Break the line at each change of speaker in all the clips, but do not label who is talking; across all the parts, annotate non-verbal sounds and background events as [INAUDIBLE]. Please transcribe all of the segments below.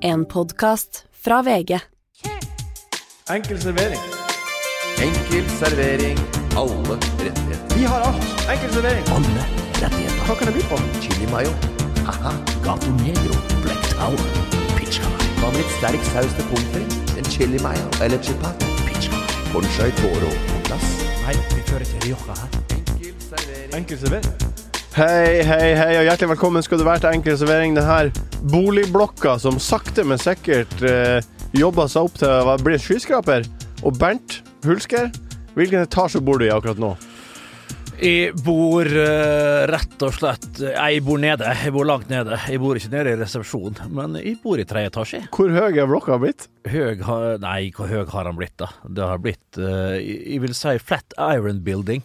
En podkast fra VG.
Enkel servering.
Enkel servering. Alle rettigheter.
Vi har alt. Enkel servering.
Alle rettigheter.
Hva kan det by på?
Chili mayo. Haha.
Gato Negro. Black Tower. Pizza.
Hva med litt sterk saus til pommes frites? En chili mayo eller chipat?
Pizza.
Conchai toro på plass.
Nei, vi fører til Rioja her.
Enkel servering.
Enkel servering. Hei, hei, hei, og hjertelig velkommen skal du være til Enkel servering. Denne boligblokka som sakte, men sikkert eh, jobber seg opp til å bli en skyskraper. Og Bernt Hulsker, hvilken etasje bor du i akkurat nå?
Jeg bor eh, rett og slett Jeg bor nede. Jeg bor langt nede. Jeg bor ikke nede i resepsjonen, men jeg bor i tredje etasje.
Hvor høy er blokka blitt?
Høy har Nei, hvor høy har han blitt, da? Det har blitt eh, Jeg vil si Flat Iron Building.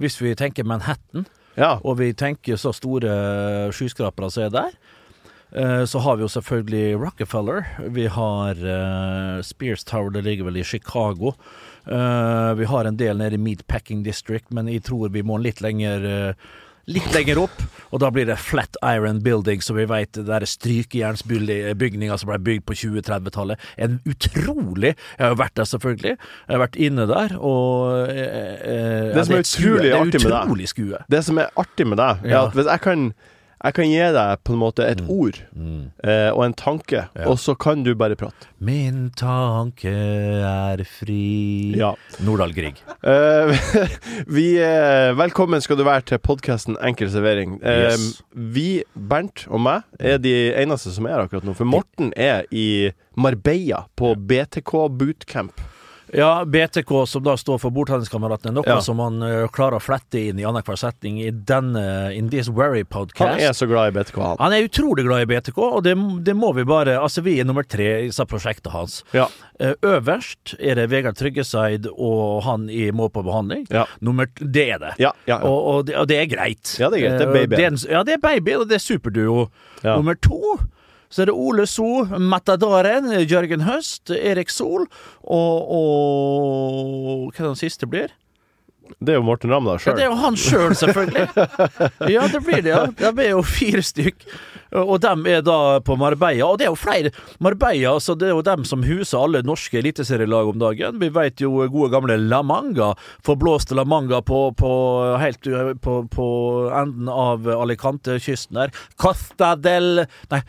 Hvis vi tenker Manhattan,
Ja.
og vi tenker så store skyskrapere som er der, så har vi jo selvfølgelig Rockefeller. Vi har eh, Spears Tower, det ligger vel i Chicago. Eh, vi har en del nede i Meatpacking District, men jeg tror vi må litt lenger eh, Litt lenger opp, og da blir det Flat Iron Building, som vi vet det er strykejernsbygninga som ble bygd på 2030-tallet. En utrolig Jeg har jo vært der, selvfølgelig. Jeg har vært inne der, og eh, eh,
Det som er
skue.
utrolig
er
artig med deg.
skue.
Det som er artig med deg, er at hvis jeg kan jeg kan gi deg på en måte et ord eh, og en tanke,
Ja.
og så kan du bare prate.
Min tanke er fri
Ja.
Nordahl Grieg.
Eh, [LAUGHS] vi eh, Velkommen skal du være til podkasten Enkel servering. Eh,
Yes.
Vi, Bernt og meg, er de eneste som er her akkurat nå. For Morten er i Marbella på BTK bootcamp.
Ja, BTK, som da står for Bordtenniskameratene, noe
Ja.
som han uh, klarer å flette inn i annenhver setning i denne In This Very Podcast.
Han er så glad i BTK, han.
Han er utrolig glad i BTK, og det, det må vi bare Altså, vi er nummer tre i prosjektet hans.
Ja.
Uh, Øverst er det Vegard Tryggeseid og han i Må på behandling.
Ja.
Nummer Det er det.
Ja, ja.
Og, og, det, og det er greit.
Ja, det er greit. Det er
baby.
baby.
det er en- ja, det er baby, og det er superduo. Nummer to så er det Ole So, Matadoren, Jørgen Høst, Erik Sol og, og Hva den siste blir?
Det er jo Morten Ramm, da,
Ja, det er jo han sjøl, selvfølgelig. [LAUGHS] Ja, det blir det, ja. Det blir jo fire stykk. Og dem er da på Marbella. Og det er jo flere. Marbella, så det er jo dem som huser alle norske eliteserielag om dagen. Vi vet jo gode gamle La Manga. Forblåste La Manga på, på helt uh, på, på enden av Alicante-kysten der. Costa del Nei,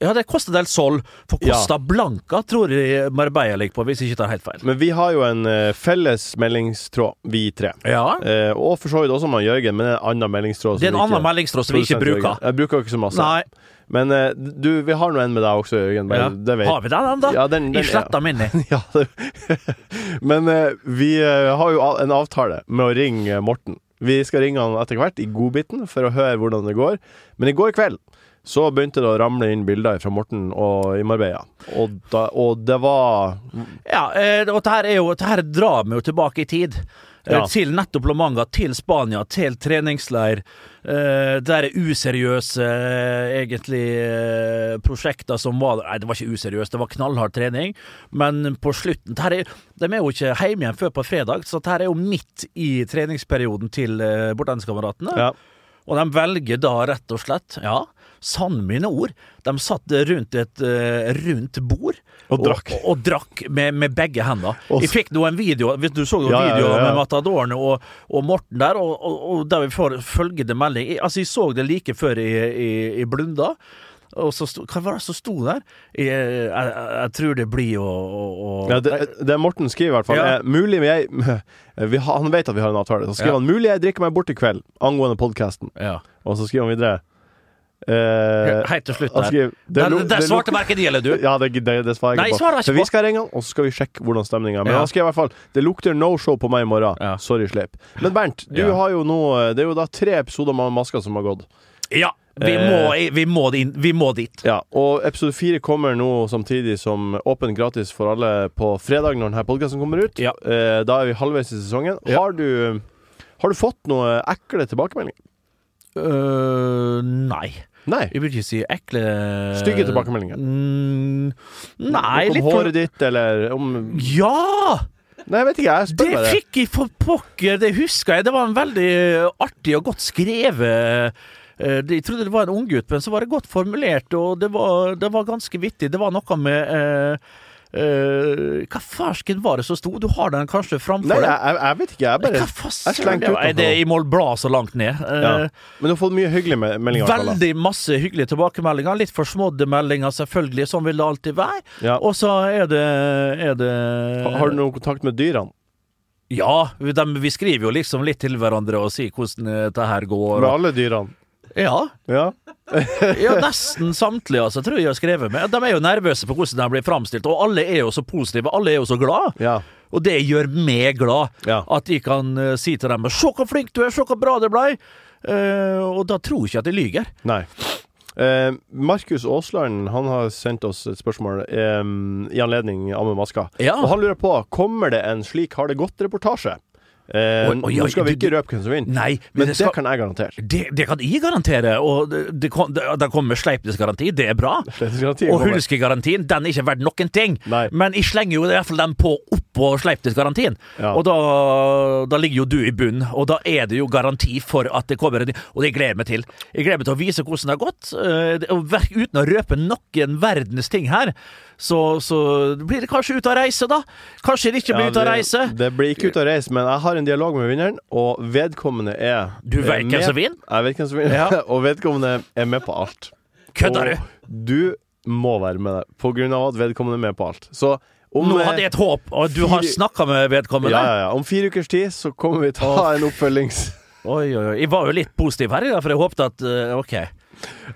ja, det er Costa del Sol. For
Ja.
Costa Blanca tror jeg Marbella ligger på, hvis jeg ikke tar helt feil.
Men vi har jo en eh, felles meldingstråd, vi tre.
Ja.
Eh, og for så vidt også med Jørgen, men en annen meldingstråd.
Det er en annen meldingstråd som vi ikke bruker.
Jeg bruker ikke så masse.
Nei.
Men eh, du, vi har nå en med deg også, Jørgen.
Ja.
Det vet
Har vi den ennå?
Ja, den- den-
I sletta [LAUGHS]
ja. Ja, [LAUGHS] men eh, vi eh, har jo en avtale med å ringe Morten. Vi skal ringe han etter hvert i godbiten for å høre hvordan det går. Men i går kveld så begynte det å ramle inn bilder fra Morten og i Marbella. Og, da, og det var
Ja, og her er jo Dette her drar vi jo tilbake i tid. Eh,
Ja.
Til nettopp La Manga, til Spania, til treningsleir. Uh, der er useriøse, eh, egentlig, uh, prosjekter som var Nei, det var ikke useriøst, det var knallhard trening. Men på slutten er, De er jo ikke hjemme igjen før på fredag, så dette er jo midt i treningsperioden til uh, bortenskameratene.
Ja.
Og de velger da rett og slett, ja, sann mine ord, de satt rundt et eh, rundt bord
Og drakk.
og, og drakk med, med begge hendene.
Og
Jeg fikk nå en video, hvis du så jo
Ja, ja, ja, ja.
med Matadoren og, og Morten der, og, der vi får følgende melding Jeg- Altså, jeg så det like før jeg, jeg, jeg blunda. Og så sto, Hva var det som sto der? Jeg, jeg, jeg, jeg tror det blir å, å,
Ja, det, det Morten skriver i hvert fall,
Ja.
er mulig [LAUGHS] jeg vi Han vet at vi har en avtale. Så skriver
Ja.
han mulig jeg drikker meg bort i kveld angående podkasten.
ja.
Og så skriver han videre eh,
Helt til slutt der. Der, svarte verken de eller du.
Ja, det, det, det svarer
Nei,
ikke på.
ikke
vi
skal
skal ringe han, og så skal vi sjekke hvordan stemninga er. Men
Ja.
jeg skrev i hvert fall Det lukter no show på meg i morgen.
Ja.
Sorry, sleip. Men Bernt, du
Ja.
har jo nå Det er jo da tre episoder med Maska som har gått.
Ja, vi
Eh.
må, vi må, din, vi må dit.
Ja, Og episode fire kommer nå samtidig som åpen gratis for alle på fredag når denne podkasten kommer ut.
Ja.
Eh, da er vi halvveis i sesongen.
Ja.
Har du Har du fått noe ekle tilbakemeldinger?
Uh, nei.
Nei.
Jeg vil ikke si ekle
Stygge tilbakemeldinger?
Mm, nei,
om håret ditt, eller om
Ja!
Nei, jeg vet ikke, jeg spør
Det
bare.
fikk jeg for pokker, det husker jeg. Det var en veldig artig og godt skrevet eh, Jeg trodde det var en unggutt, men så var det godt formulert, og det var, det var ganske vittig. Det var noe med eh, eh, Hva farsken var det som sto? Du har den kanskje framfor
Nei, jeg, jeg, vet ikke. Jeg bare
Hva
slengte
det? Er det i Mål Blad så langt ned? Eh,
ja. Men du har fått mye hyggelige meldinger.
Veldig masse hyggelige tilbakemeldinger. Litt forsmådde meldinger, selvfølgelig. Sånn vil det alltid være.
Ja.
Og så er det, er det
Ha- Har du noen kontakt med dyrene?
Ja, vi, vi skriver jo liksom litt til hverandre og sier hvordan dette her går.
Med alle dyrene?
Ja,
Ja. [LAUGHS]
ja, nesten samtlige, altså, tror jeg jeg har skrevet med. De er jo nervøse for hvordan de blir framstilt, og alle er jo så positive. Alle er jo så glad.
Ja.
Og det gjør meg glad.
Ja.
At de kan eh, si til dem 'Se hvor flink du er, se hvor bra det blei'. Uh, og da tror jeg ikke at de lyger.
Nei. Uh, Markus Aasland han har sendt oss et spørsmål um, i anledning Amme Maska.
Ja.
Og han lurer på Kommer det en slik Har det gått-reportasje. Eh,
Oi, oi,
nå skal vi ikke røpe hvem som vinner,
Nei,
men
det
det,
skal-
kan jeg garantere.
Det, det kan jeg garantere, og det, det, kom- det, kommer sleipnesgaranti, det er bra. Og hulskegarantien, den er ikke verdt noen ting.
Nei.
Men jeg slenger jo i hvert fall den på oppå sleipnesgarantien.
Ja.
Og da, da ligger jo du i bunnen, og da er det jo garanti for at det kommer en Og det gleder jeg meg til. Jeg gleder meg til å vise hvordan det har gått, eh, det- uten å røpe noen verdens ting her. Så, så blir det kanskje ut av reise, da. Kanskje det ikke blir
Ja,
ut
av
reise.
Det blir ikke ut av reise, men jeg har en dialog med vinneren, og vedkommende er
Du vet hvem som vinner?
Jeg vet hvem som vinner,
Ja. [LAUGHS]
og vedkommende er med på alt.
Kødder du?
Du må være med der, på grunn av at vedkommende er med på alt. Så om
Nå
eh,
hadde jeg et håp, og du har
fire-
snakka med vedkommende.
ja, ja, ja. Om fire ukers tid så kommer vi til å ha en oppfølgings...
Oi, oi, oi. Jeg var jo litt positiv her, ja, for jeg håpte at eh, OK.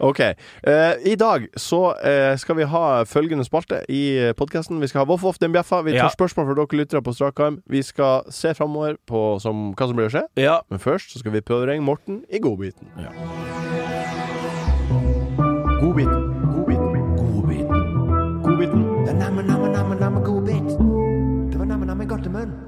OK. Eh, I dag så eh, skal vi ha følgende spalte i podkasten. Vi skal ha Voff Voff den bjeffa. Vi tar
Ja.
spørsmål fra dere lyttere på strak arm. Vi skal se framover på som, hva som blir å skje.
Ja.
Men først så skal vi prøve å ringe Morten i godbiten.
Ja.
Godbiten. Godbiten.
Godbiten.
Godbiten.
Det er namme, namme, namme, namme god bit. Det var namme, namme godt i munnen.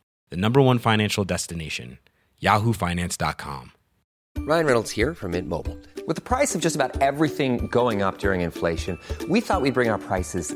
the number one financial destination, yahoofinance.com.
Ryan Reynolds here from Mint Mobile. With the price of just about everything going up during inflation, we thought we'd bring our prices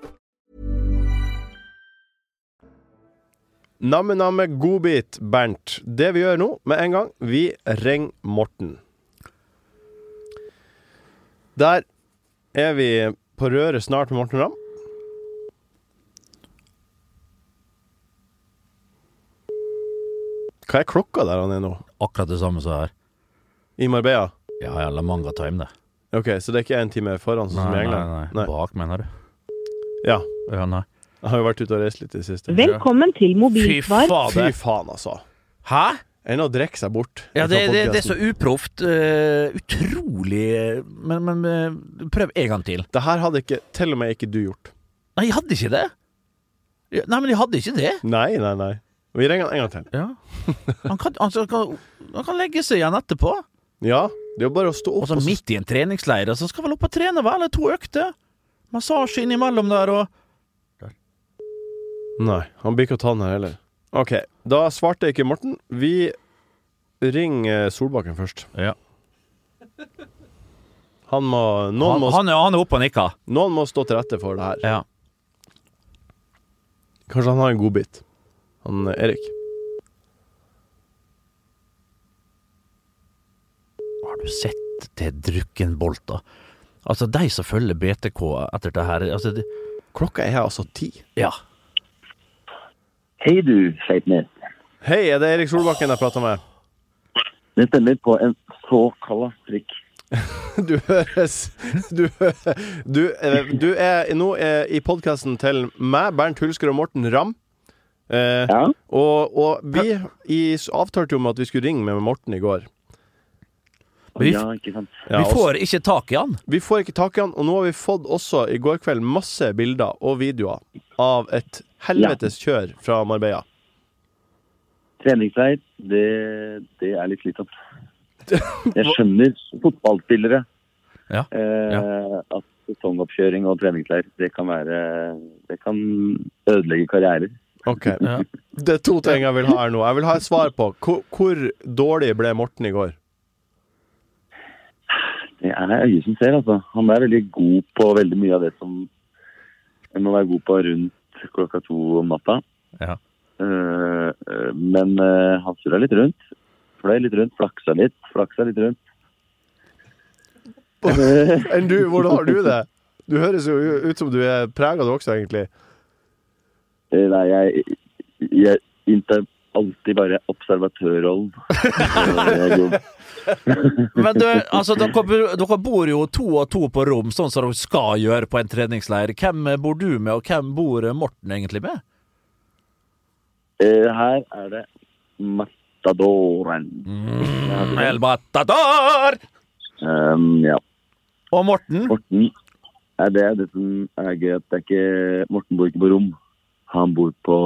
Namme-namme godbit, Bernt. Det vi gjør nå, med en gang, vi ringer Morten. Der er vi på røret snart med Morten Ramm. Hva er klokka der han er nå?
Akkurat det samme som her.
I Marbella?
Ja, ja, La Manga Time, det.
OK, så det er ikke én time foran sånn som i
nei,
nei,
nei. Bak, mener du?
Ja.
Ja, nei.
Jeg har jo vært ute og reist litt i det siste.
Velkommen til
Fy
faen,
Fy faen, altså.
Hæ?
Enn å drikke seg bort.
Ja, det, det, det er så uproft. Uh, utrolig eh, Men, men eh, prøv en gang til.
Det her hadde ikke til og med ikke du gjort.
Nei, jeg hadde ikke det. Ja, Nei, men jeg hadde ikke det.
Nei, nei, nei. Vi ringer han en gang til.
Ja. Han kan, altså, kan, han kan legge seg igjen etterpå.
Ja, det er jo bare å stå opp og så
midt i en treningsleir, og så skal vel opp og trene, vel? Eller to økter. Massasje innimellom der, og
Nei, han blir ikke å ta den her heller. OK, da svarte ikke Morten. Vi ringer Solbakken først.
Ja.
Han må Noen,
han,
må,
han, er, han er oppe og nikker.
noen må stå til rette for det her.
Ja.
Kanskje han har en godbit. Han eh, Erik.
Har du sett det drukkenbolta? Altså, de som følger BTK etter det her altså, det,
Klokka er altså ti.
Ja.
Hei du, Sleipnes.
Hei, er det Erik Solbakken jeg prater med?
Det stemmer på en såkalla strikk. [LAUGHS]
du høres Du, du, eh, du er nå er i podkasten til meg, Bernt Hulsker og Morten Ramm. Eh,
Ja.
og, og vi i, avtalte jo med at vi skulle ringe med Morten i går.
Vi-
ja, ikke sant.
Ja,
Vi får ikke tak i han.
Vi får ikke tak i han, og nå har vi fått også i går kveld masse bilder og videoer av et helvetes kjør fra Marbella.
Treningsleir, det, det er litt slitsomt. [LAUGHS] Jeg skjønner fotballspillere.
Ja,
Eh, at sesongoppkjøring og treningsleir, det kan være Det kan ødelegge karrierer.
Ok.
Ja.
Det er to ting jeg vil ha her nå. Jeg vil ha et svar på hvor, hvor dårlig ble Morten i går?
Det er øyet som ser, altså. Han er veldig god på veldig mye av det som en må være god på rundt klokka to om natta.
Ja.
Uh, eh, men uh, han surra litt rundt. Fløy litt rundt, flaksa litt, flaksa litt rundt. [LAUGHS]
Enn du, hvordan har du det? Du høres jo ut som du er prega du også, egentlig.
Nei, jeg, jeg inntar alltid bare observatørrollen. [LAUGHS] Jeg går- [LAUGHS]
Men du, altså, dere, dere bor jo to og to på rom, sånn som dere skal gjøre på en treningsleir. Hvem bor du med, og hvem bor Morten egentlig med?
Eh, Her er det Matadoren.
El Matador!
Um, ja.
Og Morten?
Morten er det, det som er gøy, at det er ikke Morten bor ikke på rom. Han bor på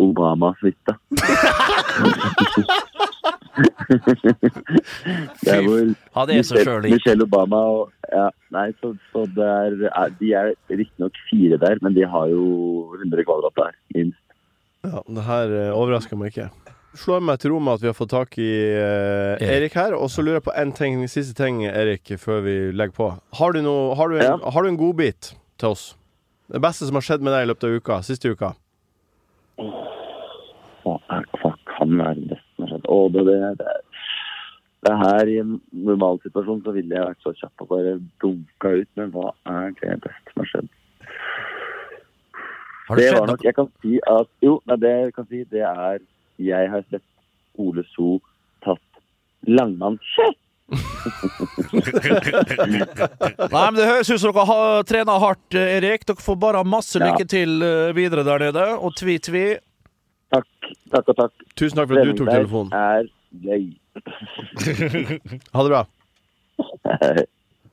Obamas hytte. [LAUGHS] [LAUGHS] det er hvor
det er så
Michelle,
sjøl.
Michelle Obama og ja, Nei, så, så det er, De er riktignok fire der, men de har jo 100 kvadrat der, minst.
Ja, det her eh, overrasker meg ikke. Slår meg til ro med at vi har fått tak i uh,
Erik.
Erik her. Og så lurer jeg på en ting, siste ting, Erik, før vi legger på. Har du, noe, har du, en,
Ja.
har du en godbit til oss? Det beste som har skjedd med deg i løpet av uka? Siste uka?
Hva, hva kan være det Å, det, det, det, det her i en normal situasjon så ville jeg vært så kjapp og bare dunka ut, men hva er det beste som har skjedd?
Har det
Det
skjedd
var nok, jeg kan si at Jo, nei, det jeg kan si, det er Jeg har sett Ole So tatt langmann [LAUGHS]
Nei, men Det høres ut som dere har trena hardt, Erik. Dere får bare ha masse lykke til eh, videre der nede. Og tvi-tvi.
Takk, takk og takk.
Tusen takk for at du tok telefonen.
er gøy. [LAUGHS]
Ha det bra. [LAUGHS]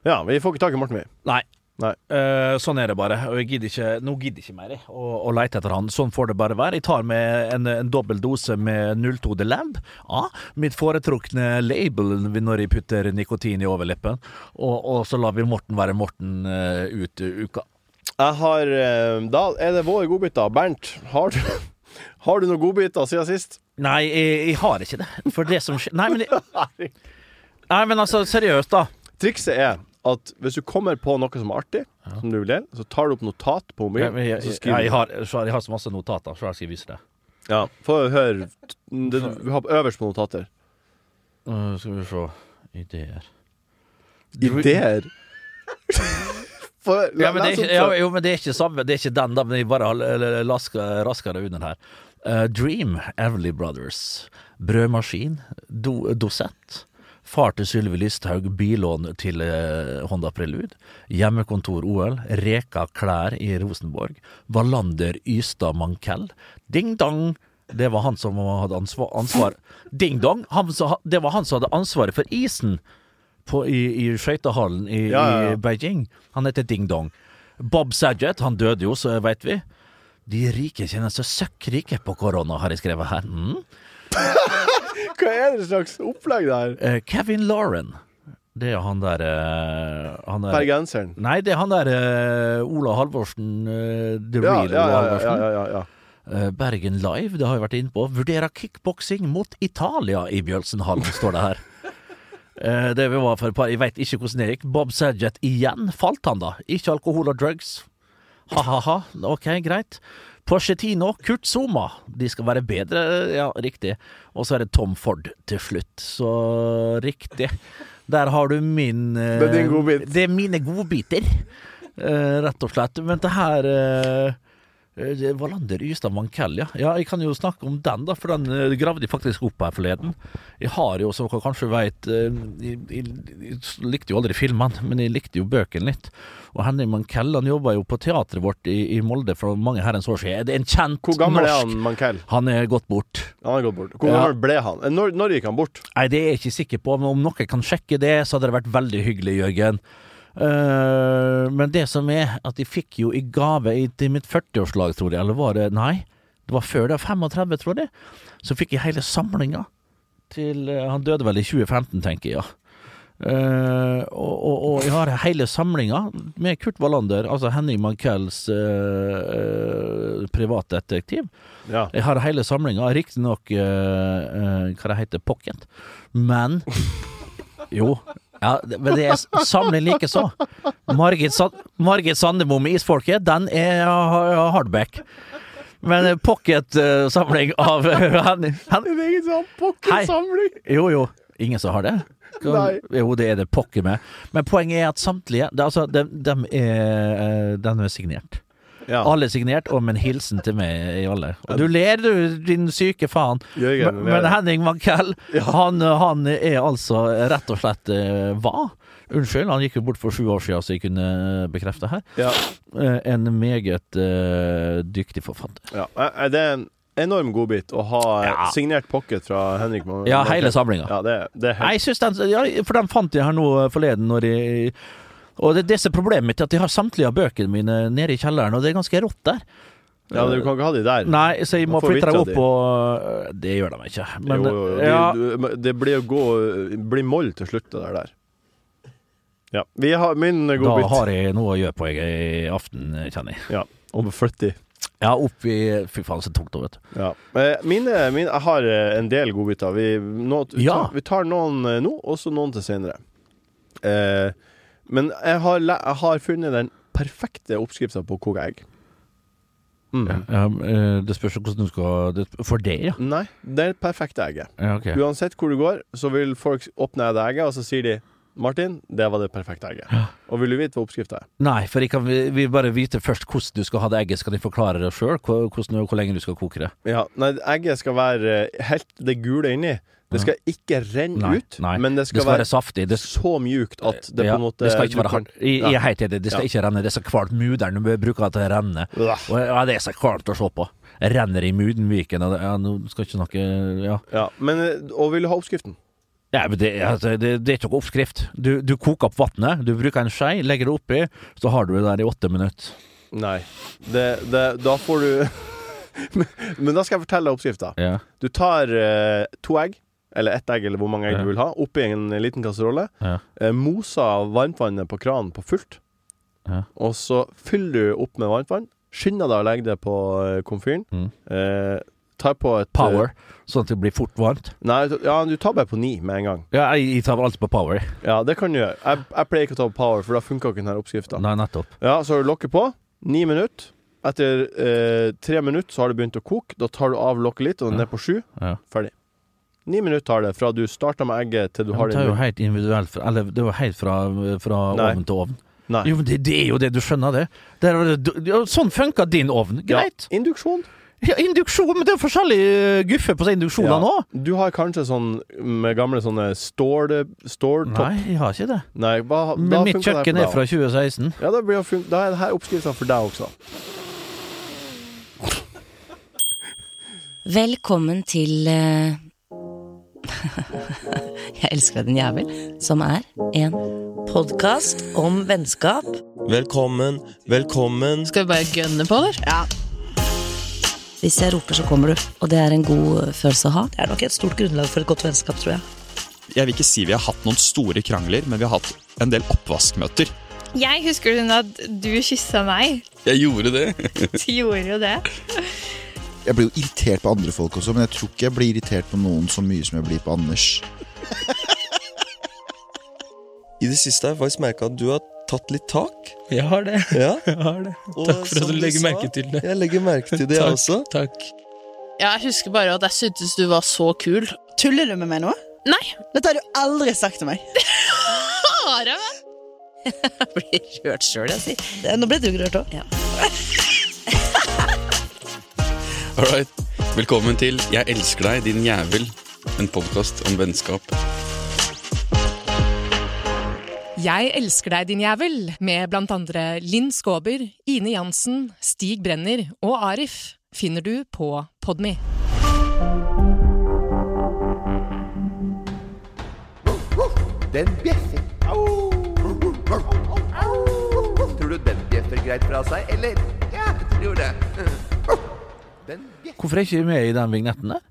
Ja, vi får ikke tak i Morten, vi.
Nei.
Nei.
Uh, sånn er det bare. Og jeg gidder ikke, nå gidder jeg ikke mer jeg, å, å leite etter han. Sånn får det bare være. Jeg tar med en, en dobbel dose med 02 The Lamb. Ja, mitt foretrukne label når jeg putter nikotin i overleppen. Og, og så lar vi Morten være Morten uh, ut uka.
Jeg har uh, Da er det vår godbiter. Bernt, har du, har du noen godbiter siden sist?
Nei, jeg, jeg har ikke det. For det som skjer Nei, men, jeg, nei, men altså, seriøst, da.
Trikset er at hvis du kommer på noe som er artig, som du vil gjøre, så tar du opp notat på
Jeg,
mobilen.
jeg,
så
jeg,
skriver
jeg, har, så jeg har så masse notater, så jeg skal vise det.
Ja, Få høre. Det du har øverst på notater.
Uh, skal vi se Ideer.
Ideer. [LAUGHS] For,
Ja, men det er ikke, ja, jo, men det er ikke samme Det er ikke den, da, men jeg bare lasker raskere under her. Uh, Dream, Everly Brothers. Brødmaskin. Do, Dosett. Far til Sylvi Listhaug, bilån til eh, Honda Prelude. Hjemmekontor OL. Reka klær i Rosenborg. Wallander Ystad Mankell. Ding dong! Det var han som hadde ansvar, ansvar. [LAUGHS] Ding dong! Han, det var han som hadde ansvaret for isen på, i, i skøytehallen i,
Ja, ja,
i Beijing. Han heter Ding Dong. Bob Saget, han døde jo, så veit vi. De rike kjenner seg søkkrike på korona, har jeg skrevet her. Mm. [LAUGHS]
Hva er det slags opplegg der?
Uh, Kevin Lauren. Det er han der, uh, han der
Bergenseren.
Nei, det er han der uh, Ola Halvorsen. Uh, The
Ja,
Real
ja,
Ola Halvorsen.
ja, ja, ja,
Bergen Live, det har jeg vært inne på. Vurderer kickboksing mot Italia i Bjølsenhallen, står det her. [LAUGHS] Eh, vi var for et par Jeg veit ikke hvordan det gikk. Bob Saget igjen. Falt han, da? Ikke alkohol og drugs. Ha-ha-ha. Ok, greit. Porcetino, Kurt Zuma. De skal være bedre, ja, riktig. Og så er det Tom Ford til slutt. Så riktig. Der har du min eh,
Det er din godbit.
Det er mine godbiter, eh, rett og slett. Men det her Wallander Ystad Mankell, ja. ja. Jeg kan jo snakke om den, da, for den eh, gravde jeg faktisk opp her forleden. Jeg har jo, som dere kanskje veit jeg, jeg, jeg likte jo aldri filmene, men jeg likte jo bøkene litt. Og Henning Mankell han jobba jo på teatret vårt i, i Molde for mange herrens år siden. Det er en kjent norsk
Hvor gammel er han, Mankell?
Han er gått bort.
Han er gått bort. Hvor
Ja.
gammel ble han? Eh, Når, når gikk han bort?
Nei, det er jeg ikke sikker på, men om noen kan sjekke det, så hadde det vært veldig hyggelig, Jørgen. Eh, men det som er, at de fikk jo i gave i, til mitt 40-årslag, tror jeg, eller var det Nei, det var før det, 35, tror jeg. Så fikk jeg hele samlinga til uh, Han døde vel i 2015, tenker jeg, ja. Eh, og, og, og jeg har hele samlinga med Kurt Wallander, altså Henning Mankells uh, privatdetektiv.
Ja.
Jeg har hele samlinga, riktignok uh, hva det heter, pocket, men [LAUGHS] Jo. Ja, men det er samling likeså. Margit, Sa Margit Sandemo med Isfolket, den er hardback. Men pocket-samling av
Det er ingen sånn pocketsamling!
Jo, jo. Ingen som har det?
Nei.
Jo, det er det pokker med. Men poenget er at samtlige det, altså, de, de er, eh, den er signert.
Ja.
Alle er signert, og med en hilsen til meg i alle. Og du ler, du, din syke faen.
Jørgen,
Men, men Henning Mankell, han, han er altså rett og slett eh, hva? Unnskyld, han gikk jo bort for sju år siden, så jeg kunne bekrefte her.
Ja.
Eh, En meget uh, dyktig forfatter.
Ja. Eh, Det er en enorm godbit å ha eh,
Ja.
signert pocket fra Henrik.
Ja, hele samlinga.
Ja, det, det
Nei,
helt
jeg synes den, ja, for den fant jeg her nå forleden når jeg Og det, det som er problemet mitt, er at jeg har samtlige av bøkene mine nede i kjelleren, og det er ganske rått der.
Ja, men du kan ikke ha de der.
Nei, så jeg må flytte dem opp
de.
og Det gjør de ikke. Men
jo, jo, jo.
ja,
Det, det blir å gå blir moll til slutt, det der. Ja. Vi har min
da har jeg noe å gjøre på jeg i aften, kjenner jeg.
Ja. Om å flytte i.
Ja, opp i Fy faen, så tungt, det, vet du.
Ja. Eh, Mine, mine, jeg har eh, en del godbiter. Vi, nå, vi,
Ja.
vi tar noen eh, nå, og så noen til senere. Eh, men jeg har, jeg har funnet den perfekte oppskrifta på å koke egg. Mm.
Ja, ja, det spørs hvordan du skal det, For det, ja.
Nei, det er det perfekte egget.
ja okay.
Uansett hvor du går, så vil folk åpne det egget, og så sier de Martin, det var det perfekte egget. Og vil du vite hva oppskrifta er?
Nei, for jeg kan vi, bare vite først hvordan du skal ha det egget. Skal de forklare det sjøl? Hvor, hvor lenge du skal koke det?
Ja, nei, egget skal være eh, helt det gule inni. Det skal ikke renne
Nei,
ut,
nei.
men det skal,
være saftig. Det,
så mjukt at det
ja,
på en måte
det skal ikke være hardt. Jeg, jeg
Ja.
er helt enig. Det skal
Ja.
ikke renne. Det er så muderen du bruker det til å renne. Og, ja, det er så kvalmt å se på. Renner i Mudenviken og ja, Nå skal jeg ikke snakke Ja.
Ja, men, eh, og vil du ha oppskriften?
Ja, men det, altså, det, det er ikke noe oppskrift. Du, du koker opp vannet, du bruker en skje, legger det oppi, så har du det der i åtte minutter.
Nei. Det, det, da får du [LAUGHS] men, men da skal jeg fortelle deg oppskrifta.
Ja.
Du tar eh, to egg, eller ett egg, eller hvor mange egg du vil ha, oppi en liten kasserolle.
Ja.
Eh, mosa varmtvannet på kranen på fullt.
Ja.
Og så fyller du opp med varmtvann. Skynder deg å legge det på eh, komfyren.
Mm.
Eh, tar på et
Power, sånn at det blir fort varmt.
eh, Nei, ja, du tar bare på ni med en gang.
Ja, jeg, jeg tar alltid på power.
Ja, det kan du gjøre. Jeg, jeg pleier ikke å ta på power, for da funka ikke denne oppskrifta.
Nei, nettopp.
Ja, så lokket på. Ni minutter. Etter eh, tre minutter så har det begynt å koke. Da tar du av lokket litt, og den
Ja.
er på sju.
Ja.
Ferdig. Ni minutter tar det fra du starter med egget til du
Ja,
har det
det er jo helt individuelt, eller det er jo helt fra, fra ovn til ovn.
Nei.
Jo, men det, det er jo det, du skjønner det. det, er, det ja, sånn funker din ovn. Greit.
Ja, induksjon.
Ja, induksjon, men det er forskjellig guffe på seg induksjoner
Ja.
nå.
Du har kanskje sånn med gamle sånne stål... Ståltopp?
Nei, jeg har ikke det.
Nei, hva,
Men mitt kjøkken er fra 2016.
Ja, da, blir det fun da er dette oppskrifta for deg også.
Velkommen til eh, [LAUGHS] Jeg elsker deg, din jævel. Som er en
Podkast om vennskap. Velkommen, velkommen.
Skal vi bare gønne på, eller?
Ja.
Hvis jeg roper, så kommer du. Og det er en god eh, følelse å ha.
Det er nok et stort grunnlag for et godt vennskap, tror jeg.
Jeg vil ikke si vi har hatt noen store krangler, men vi har hatt en del oppvaskmøter.
Jeg husker den at du kyssa meg.
Jeg gjorde det.
Du gjorde jo det.
Jeg blir jo irritert på andre folk også, men jeg tror ikke jeg blir irritert på noen så mye som jeg blir på Anders.
I det siste har jeg faktisk merka at du har tatt litt tak.
Jeg har det.
Ja. [LAUGHS]
Jeg har det. Takk for at du
du
legger
sa,
merke til det.
Jeg legger merke til det, jeg også.
Takk.
Ja, jeg husker bare at jeg syntes du var så kul.
Tuller du med meg nå?
Nei.
Dette har du aldri sagt til meg.
Har jeg det?
Jeg blir rørt sjøl, jeg sier.
Nå ble du rørt òg.
Ja. [LAUGHS]
Alright. Velkommen til Jeg elsker deg, din jævel. En podkast om vennskap.
Jeg elsker deg, din jævel, med blant andre Linn Skåber, Ine Jansen, Stig Brenner og Arif, finner du på Podme.
Den bjeffer. Tror du den bjeffer greit fra seg, eller? Ja, jeg tror det.
Hvorfor er ikke du med i den vignetten der?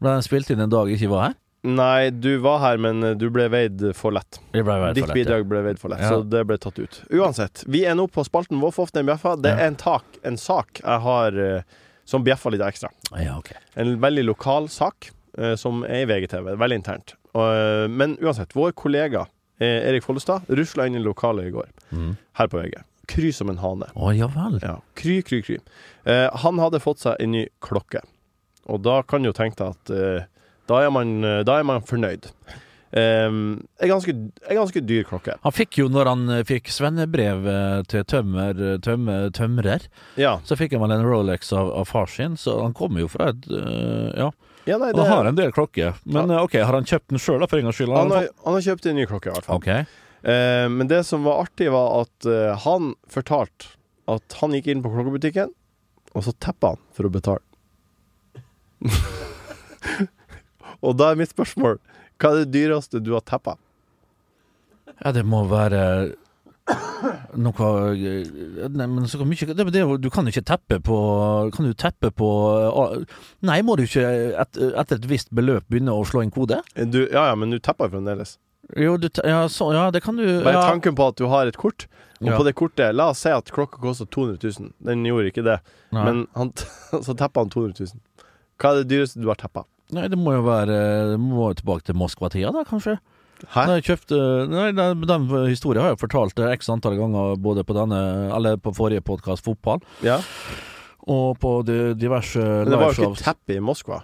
Ble den spilt inn en dag jeg ikke var her?
Nei, du var her, men eh, du ble veid for lett.
Jeg veid
Ditt
for lett, ja.
bidrag ble veid for lett,
Ja.
så det ble tatt ut. Uansett, vi er nå på spalten vår for ofte en bjeffa. Det er en, tak, en sak jeg har eh, som bjeffer litt ekstra.
Ja, okay.
En veldig lokal sak eh, som er i VGTV. Veldig internt. Men uansett, vår kollega Erik Follestad rusla inn i lokalet i går,
Mm.
her på VG. Kry som en hane.
Å ja vel.
Ja, kry, kry, kry. Eh, han hadde fått seg en ny klokke. Og da kan du jo tenke deg at eh, da, er man, eh, da er man fornøyd. Eh, en, ganske, en ganske dyr klokke.
Han fikk jo, når han eh, fikk svennebrev eh, til tømmer, tømmer, tømrer,
Ja.
så fikk han vel en Rolex av, av far sin, så han kommer jo fra et Ja.
Ja, nei, det-
han har en del klokker. Men ja. ok, har han kjøpt den sjøl, for en gangs skyld?
Han har, han har kjøpt en ny klokke, i hvert fall.
Ok.
Eh, men det som var artig, var at eh, han fortalte at han gikk inn på klokkebutikken, og så teppa han for å betale. [LAUGHS] og da er mitt spørsmål Hva er det dyreste du har teppa?
Ja, det må være noe Nei, men så mye det, det, Du kan jo ikke teppe på Kan du teppe på Nei, må du ikke et, etter et visst beløp begynne å slå inn kode?
Du, ja, ja, men du tepper fremdeles.
Jo, du, ja, så, ja, det kan du
Bare
ja.
tanken på at du har et kort, og
Ja.
på det kortet La oss si at klokka koster 200 000. Den gjorde ikke det,
Nei.
men han, [LAUGHS] så teppa han 200 000. Hva er det dyreste du har teppa?
Nei, det må jo være Det må jo tilbake til Moskva-tida, da, kanskje?
Hæ?
Jeg kjøpte Nei, den, den historien har jeg fortalt eh, x antall ganger, både på denne Eller på forrige podkast, fotball,
Ja.
og på de, diverse
Men det var jo ikke teppe i Moskva.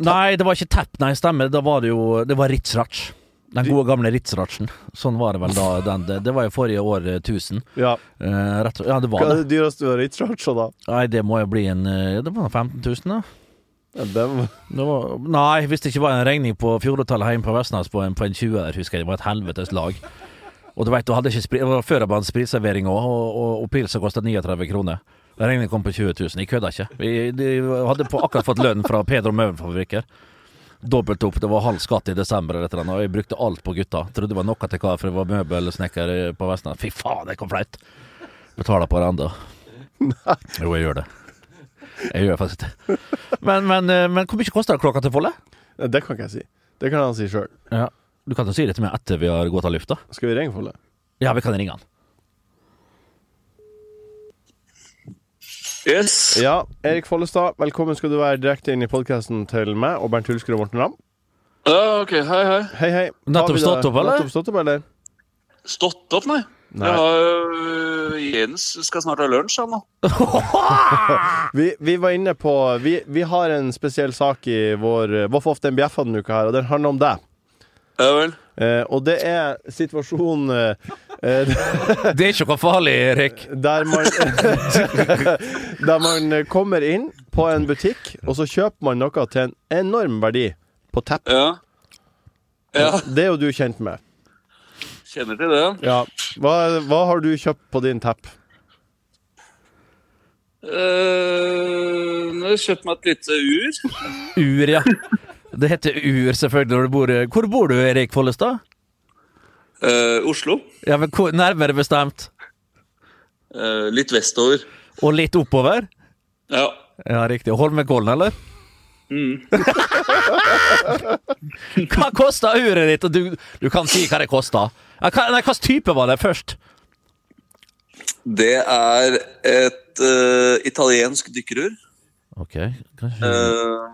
Nei, det var ikke tepp, nei, stemmer. Da var det jo Det var Ritzratsch. Den gode gamle Ritzratschen. Sånn var det vel da. [LAUGHS] Den, det, det var jo forrige årtusen.
Ja.
Uh, rett, ja, det
Hva er
det.
det dyreste du har Ritzratcha, da?
Nei, det må jo bli en eh, Det var 15 000, da.
Den,
Det var, nei, hvis det ikke var en regning på fjorårtallet hjemme på Vestnes på en, på en 20 der, husker jeg. Det var et helvetes lag. Og du vet, du hadde ikke sprit, det var før jeg hadde spritservering òg, og, og, og pilsa kostet 39 kroner. Regningen kom på 20 000. Jeg kødda ikke. Vi de hadde på, akkurat fått lønn fra Pedro Møvenfabrikker. Dobbelt opp. Det var halv skatt i desember, eller et eller annet, og jeg brukte alt på gutta. Trodde det var noe til hva, for det var møbelsnekker på Vestnes. Fy faen, det kom flaut. Betaler på det ennå. Jo, jeg gjør det. Jeg gjør faktisk det. Men, men, eh, men hvor mye koster klokka til Folle?
det kan ikke jeg si. Det kan han si sjøl.
Ja. Du kan jo si det til meg etter vi har gått av lufta.
Skal vi ringe Folle?
Ja, vi kan ringe han.
Yes.
Ja, Erik Follestad, velkommen skal du være direkte inn i podkasten til meg og Bernt Hulsker og Morten Ramm.
Ja, ok, hei, hei.
Hei, hei.
Nettopp stått opp, eller?
Nettopp stått opp, eller?
Stått opp, nei.
Nei.
Jeg har, øh, Jens skal snart ha lunsj, han da. [LAUGHS]
Vi, vi var inne på vi, vi har en spesiell sak i vår Hvorfor ofte en bjeffa denne uka her, og den handler om deg.
Ja vel.
Eh, og det er situasjonen eh, [LAUGHS]
Det er ikke noe farlig, Erik.
Der man [LAUGHS] Der man kommer inn på en butikk, og så kjøper man noe til en enorm verdi på tepp.
Ja. Ja.
Det er jo du kjent med.
Kjenner til det.
Ja. Hva, hva har du kjøpt på din tepp?
Uh, nå har jeg kjøpt meg et lite ur.
Ur, ja. Det heter ur, selvfølgelig, når du bor Hvor bor du, Erik Follestad?
Uh, Oslo.
Ja, men hvor, Nærmere bestemt.
Uh, litt vestover.
Og litt oppover?
Ja.
Ja, riktig. Holmenkollen, eller?
Mm. [LAUGHS]
Hva kosta uret ditt? Du, du kan si hva det kosta. Hva- slags type var det først?
Det er et uh, italiensk dykkerur.
Ok, kanskje
Eh,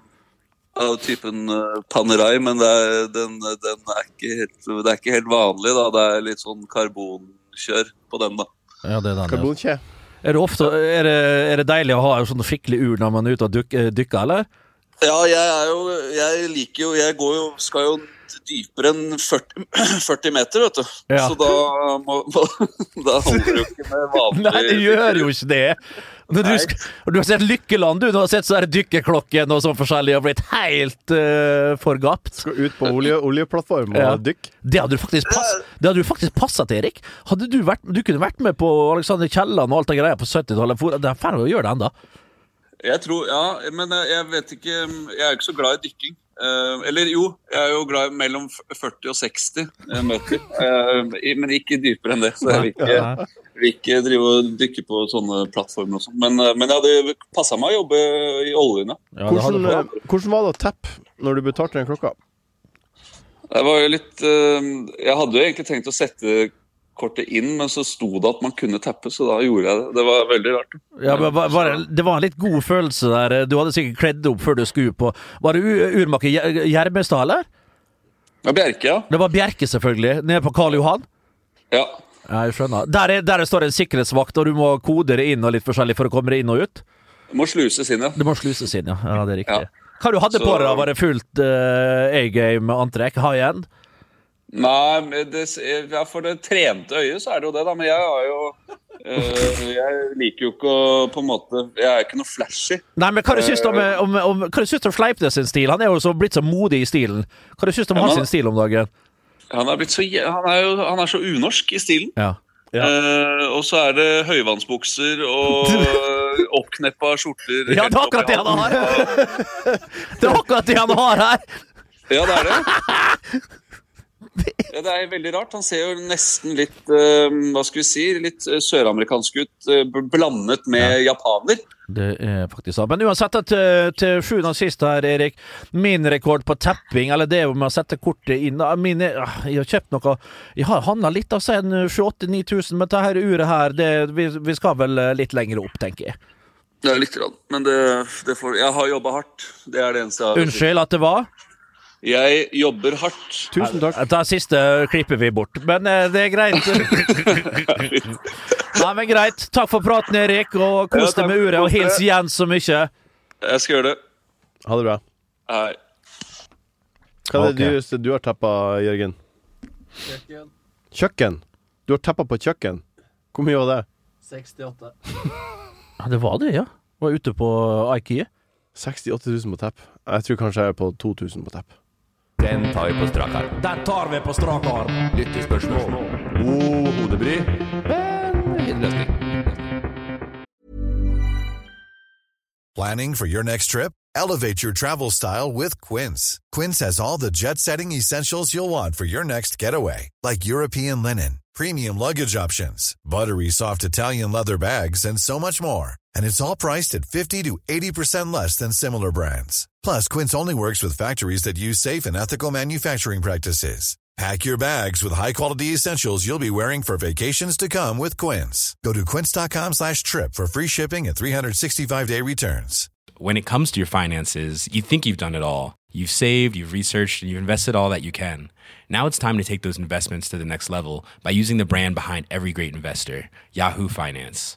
av typen uh, Panerai, men det er, den, den er ikke helt, det er ikke helt vanlig. da. Det er litt sånn karbonkjør på den, da.
Ja, det er den. ja. Er det, ofte, er, det, er det deilig å ha sånn skikkelig ur når man er ute og duk, dykker, eller?
Ja, jeg er jo Jeg liker jo Jeg går jo Skal jo dypere enn 40, 40 [CLEARS THROAT] meter, vet du.
Ja.
Så da må, må [LAUGHS] Da holder det jo ikke med [LAUGHS] vanlig
Nei, det gjør jo ikke det. Du, du har sett Lykkeland, du. Du har sett så her dykkerklokken og sånn forskjellig og blitt helt uh, forgapt.
Skal ut på olje, oljeplattform og
Ja.
dykke.
Det hadde du faktisk, pass, det hadde du faktisk passet til, Erik. Hadde du, vært, du kunne vært med på Alexander Kielland og alt det greia på 70-tallet. Det er ferdig å gjøre det enda.
Jeg tror, ja, men jeg, jeg vet ikke Jeg er ikke så glad i dykking. Eh, eller jo, jeg er jo glad i mellom 40 og 60 møter meter. Eh, men ikke dypere enn det. Så jeg vil ikke, vil ikke drive og dykke på sånne plattformer og sånn. Men, eh, men det hadde passa meg å jobbe i oljen, ja.
Hvordan, eh, hvordan var det å teppe når du betalte den klokka?
Det var jo litt eh, Jeg hadde jo egentlig tenkt å sette kortet inn, men så sto det at man kunne tappe, så da gjorde jeg det. Det var veldig rart.
Ja, men var, var, det- det var en litt god følelse der. Du hadde sikkert kledd opp før du skulle på Var det urmaker Gjer- Gjermestad, eller?
Ja, Bjerke, ja.
Det var Bjerke, selvfølgelig. Nede på Karl Johan.
Ja.
Ja, jeg skjønner. Der, er, der står en sikkerhetsvakt, og du må kode det inn og litt forskjellig for å komme deg inn og ut?
Det må sluses inn, ja.
Det må sluses inn, ja. ja det er riktig.
Ja.
Hva du hadde
Så-
på deg? Var det fullt uh, A-game-antrekk? High end?
Nei, det, ja, for det trente øyet så er det jo det, da. Men jeg har jo øh, Jeg liker jo ikke å på en måte Jeg er ikke noe flashy.
Nei, men hva du syns du om,
Eh,
om, om, hva du syns om Sleipnes sin stil? Han er jo så blitt så modig i stilen. Hva du syns du om
Ja,
hans stil om dagen?
Han er, så, han er jo han er så unorsk i stilen.
Ja.
Eh, og så er det høyvannsbukser og [LAUGHS] oppkneppa skjorter.
Ja, det er akkurat det han har! [LAUGHS] Det er akkurat det han har her!
Ja, det er det. [LAUGHS] [LAUGHS] Ja, det er veldig rart. Han ser jo nesten litt eh, hva skal vi si, litt eh, søramerikansk ut, eh, blandet med japaner.
Det er faktisk sant. Men uansett, til, til sjuende og sist her, Erik. Min rekord på tapping, eller det med å sette kortet inn min, er- ah, Jeg har kjøpt noe Jeg har handla litt, altså. En 7000-9000, men dette her uret her, det, vi, vi skal vel litt lenger opp, tenker jeg.
Ja, lite grann. Men det, det får Jeg har jobba hardt. Det er det eneste jeg har.
Unnskyld at det var.
Jeg jobber hardt.
Tusen takk.
Da siste klipper vi bort, men eh, det er greit. [LAUGHS] Nei, men greit. Takk for praten, Erik, og kos deg med uret. Og hils Jens så mye.
Jeg skal gjøre det.
Ha det bra.
Hei.
Hva er det dyreste du har tappa, Jørgen? Kjøkken. Kjøkken? Du har tappa på kjøkken. Hvor mye var det?
68.
Ja, det var det, ja. Var ute på IKEA.
68 000 på tepp. Jeg tror kanskje jeg er på 2000 på tapp.
Den tar vi på strak arm.
Den tar vi på strak arm.
Lyttespørsmål. God hodebry, men fin løsning.
Planning for your next trip? Elevate your travel style with Quince. Quince has all the jet setting essentials you'll want for your next getaway, like European linen, premium luggage options, buttery soft Italian leather bags, and so much more. And it's all priced at 50 to 80% less than similar brands. Plus, Quince only works with factories that use safe and ethical manufacturing practices. Pack your bags with high-quality essentials you'll be wearing for vacations to come with Quince. Go to quince.com slash trip for free shipping and 365-day returns.
When it comes to your finances, you think you've done it all. You've saved, you've researched, and you've invested all that you can. Now it's time to take those investments to the next level by using the brand behind every great investor, Yahoo Finance.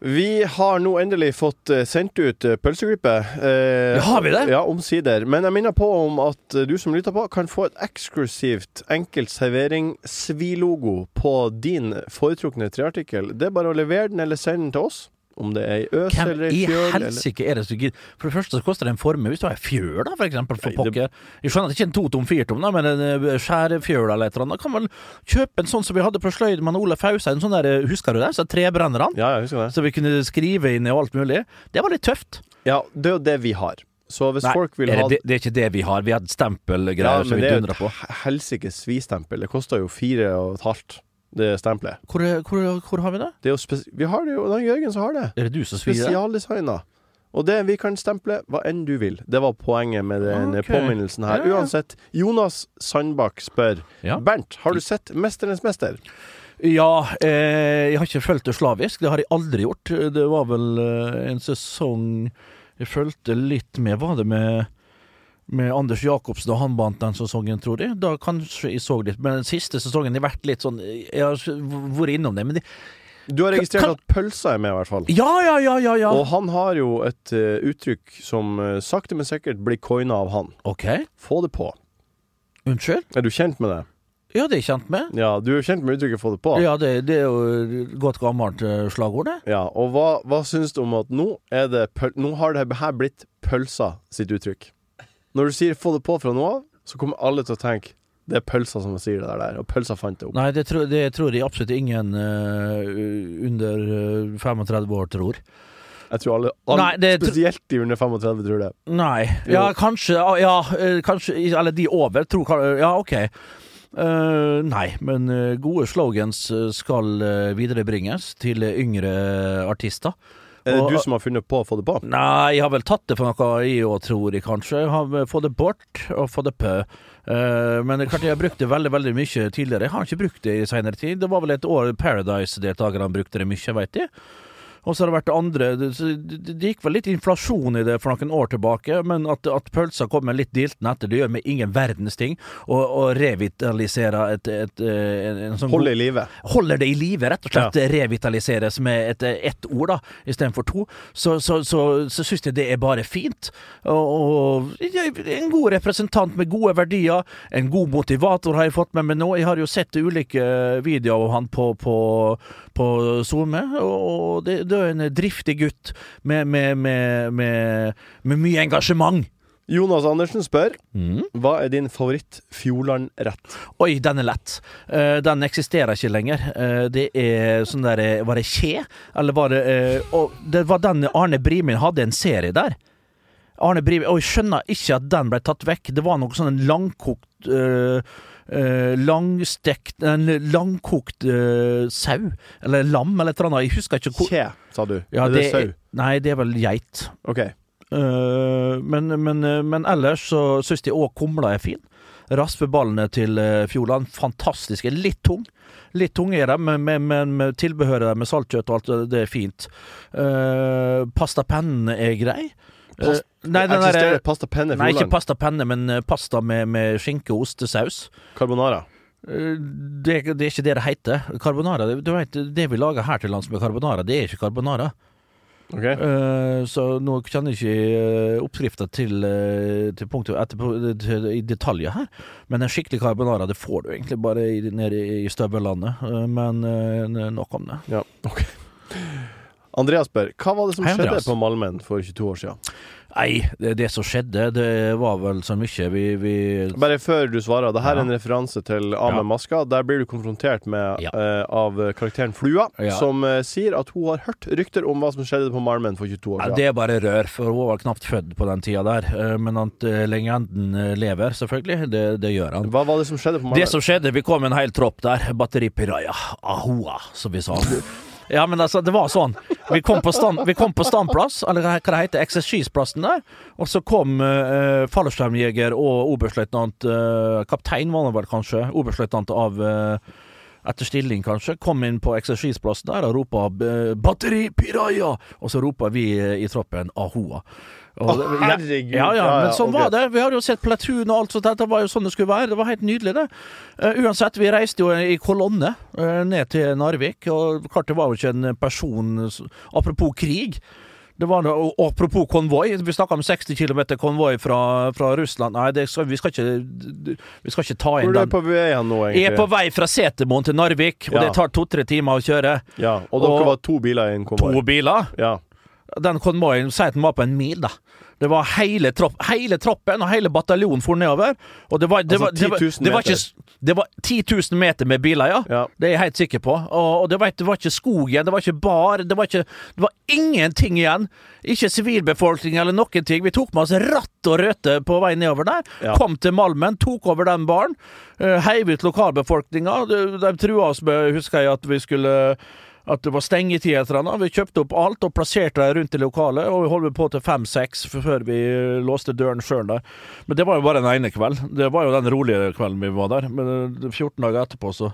Vi har nå endelig fått eh, sendt ut pølsegruppe. pølseklippet. Eh,
Ja, har vi det?
Ja, omsider. Men jeg minner på om at eh, du som lytter på, kan få et eksklusivt enkelt servering-svilogo på din foretrukne treartikkel. Det er bare å levere den eller sende den til oss. Om det er i øs
Hvem
eller
i
fjøl. fjøl. i
helsike er det som gidder For det første så koster det en formue. Hvis du har ei fjøl, da, for eksempel, for pokker. Jeg skjønner at det ikke er en totom firtom, da, men en eh, skjærefjøl eller et eller annet. Da kan man kjøpe en sånn som vi hadde på sløyd med Fausa. En sånn der, eh, husker du det? Så trebrennerne.
Ja, jeg husker det.
Så vi kunne skrive inn i alt mulig. Det var litt tøft.
Ja, det er jo det vi har. Så hvis
Nei,
folk vil
er det,
ha
det, det er ikke det vi har. Vi har stempelgreier
Ja,
som vi
det er jo
dundrer på.
et helsikes svistempel. Det koster jo fire og et halvt, det stempelet.
Hvor, hvor, hvor har vi det?
Det vi har det jo, det er Jørgen som har det.
Er det du som svir det?
Spesialdesigna. Og det vi kan stemple hva enn du vil. Det var poenget med den
okay.
påminnelsen her.
Ja, ja.
Uansett, Jonas Sandbakk spør Bernt, har du sett 'Mesternes mester'?
Ja, eh, jeg har ikke fulgt det slavisk. Det har jeg aldri gjort. Det var vel eh, en sesong jeg fulgte litt med. Var det med, med Anders Jacobsen da han vant den sesongen, tror jeg? Da kanskje jeg så litt. Men den siste sesongen har vært litt sånn Jeg har vært innom det, men de,
Du har registrert
Kan-
at pølsa er med, i hvert fall.
Ja, ja, ja, ja, ja.
Og han har jo et uh, uttrykk som uh, sakte, men sikkert blir coina av han.
Ok.
Få det på.
Unnskyld?
Er du kjent med det?
Ja, det er jeg kjent med.
Ja, du er kjent med uttrykket 'få det på'?
Ja, det, det er jo godt gammelt eh, slagord, det.
Ja, og hva, hva syns du om at nå er det pøl Nå har det her blitt pølsa sitt uttrykk. Når du sier 'få det på' fra nå av, så kommer alle til å tenke det er pølser som sier det der, og pølser fant det opp.
Nei, det, tror- det tror jeg absolutt ingen uh, under eh, 35 år tror.
Jeg tror alle, alle
Nei, det-
spesielt de under 35 tror det.
Nei. Ja, kanskje ah, Ja, eh, kanskje Eller de over. Tror Ja, OK. Uh, nei, men eh, gode slogans eh, skal eh, viderebringes til eh, yngre artister.
Er det
Og-
du som har funnet på å få det på?
Nei, jeg har vel tatt det for noe jeg òg, tror jeg kanskje. Jeg har fått det bort og fått det på. Eh, men klart jeg har brukt det veldig veldig mye tidligere. Jeg har ikke brukt det i senere tid. Det var vel et år Paradise-deltakerne brukte det mye, veit jeg. Og så har det vært andre det, gikk vel litt inflasjon i det for noen år tilbake, men at, at pølsa kommer litt dilten etter, det gjør meg ingen verdens ting. Å revitalisere et, et, et en, en sånn
Holde i live.
Holder det i live, rett og slett. Revitaliseres med et, ett ord, da, istedenfor to. Så, så, så, så syns jeg det er bare fint. Og, og en god representant med gode verdier. En god motivator har jeg fått med meg nå. Jeg har jo sett ulike videoer av han på, på, på SoMe, og det, det er en driftig gutt med, med, med, med, med mye engasjement.
Jonas Andersen spør
Mm.
Hva er din favoritt-Fjordland-rett?
Oi, den er lett. Uh, den eksisterer ikke lenger. Uh, det er sånn der eh, Var det Kje? Eller var det uh, Og det var den Arne Brimin hadde en serie der. Arne Brimin Og jeg skjønner ikke at den ble tatt vekk. Det var noe sånn langkokt eh, eh, langstekt En langkokt eh, sau, eller lam, eller et eller annet. Jeg husker ikke hvor
Kje, sa du.
Ja,
er det,
det
sau?
Nei, det er vel geit.
Ok.
Eh, men, men, men ellers så syns de òg kumla er fin. Raspeballene til uh, Fjordland, fantastiske. Litt tung. Litt tung er de, men, med, med, med tilbehøret med saltkjøtt og alt, det er fint. Uh, pastapennene er grei. Eh, nei, den
Eksisterer
der-
pasta penne
Nei, ikke pasta penne, men eh, pasta med, med skinke og ostesaus.
Carbonara.
Eh, Det, det er ikke det det heter. Carbonara, det- du vet, det vi lager her til lands med carbonara, det er ikke carbonara.
Okay.
Uh, så nå kjenner jeg ikke oppskrifta til, eh, til punktet etterpå til, i detaljer her. Men en skikkelig carbonara det får du egentlig bare i, nede i, i støvellandet. Uh, men uh, nok om det.
Ja, ok. Andreas spør hva var det som
Hei,
skjedde på Malmen for 22 år siden?
Nei, det, det som skjedde, det var vel så mye vi, vi
Bare før du svarer, det her er en referanse til A med
Ja.
maska. Der blir du konfrontert med
Ja.
uh, av karakteren Flua,
Ja.
som uh, sier at hun har hørt rykter om hva som skjedde på Malmen for 22 år
Ja,
siden.
det er bare rør, for hun var knapt født på den tida der. Uh, Men at legenden lever, selvfølgelig, det, det gjør han.
Hva var det som skjedde på Malmen?
Det som skjedde, vi kom en hel tropp der. Batteri Piraya. Ahoa, som vi sa. Ja, men altså, det var sånn. Vi kom på, stand, vi kom på standplass, eller hva det heter, eksersisplassen der. Og så kom uh, fallskjermjeger og oberstløytnant uh, Kaptein var han vel kanskje. Oberstløytnant av uh, etter stilling, kanskje, kom inn på eksersisplassen der og ropa eh, 'Batteri Piraya!' Og så ropa vi eh, i troppen 'Ahoa'. Og
Å,
ja,
herregud.
Ja, ja, men sånn var det. Vi hadde jo sett Platoon og alt sånt. Det var jo sånn det skulle være. Det var helt nydelig, det. Uh, uansett, vi reiste jo i kolonne uh, ned til Narvik, og klart det var jo ikke en person Apropos krig. Det var noe, apropos konvoi. Vi snakka om 60 km konvoi fra, fra Russland. Nei, det skal, vi, skal ikke, vi skal ikke ta
Hvor
inn
er du
den.
på vei nå, egentlig?
Jeg er på vei fra Setermoen til Narvik, og
Ja.
det tar to-tre timer å kjøre.
Ja, og dere var to biler i en konvoi.
To biler?
Ja.
Den konvoien sier at den var på en mil, da. Det var hele, tropp, hele troppen og hele bataljonen for nedover. Og det var, det
Altså
var, det var,
10 000
det var ikke Det var 10 000 meter med biler, ja. Det er jeg helt sikker på. Og, og det, var, det var ikke skog igjen, det var ikke bar, det var, ikke, det var ingenting igjen. Ikke sivilbefolkning eller noen ting. Vi tok med oss ratt og røte på vei nedover der.
Ja.
Kom til Malmen, tok over den baren. Uh, heiv ut lokalbefolkninga. De, de trua oss med, husker jeg, at vi skulle At det var stengetid et eller annet. Vi kjøpte opp alt og plasserte det rundt i lokalet, og vi holdt på til fem-seks før vi låste døren sjøl der. Men det var jo bare den ene kvelden. Det var jo den roligere kvelden vi var der. Men eh, 14 dager etterpå, så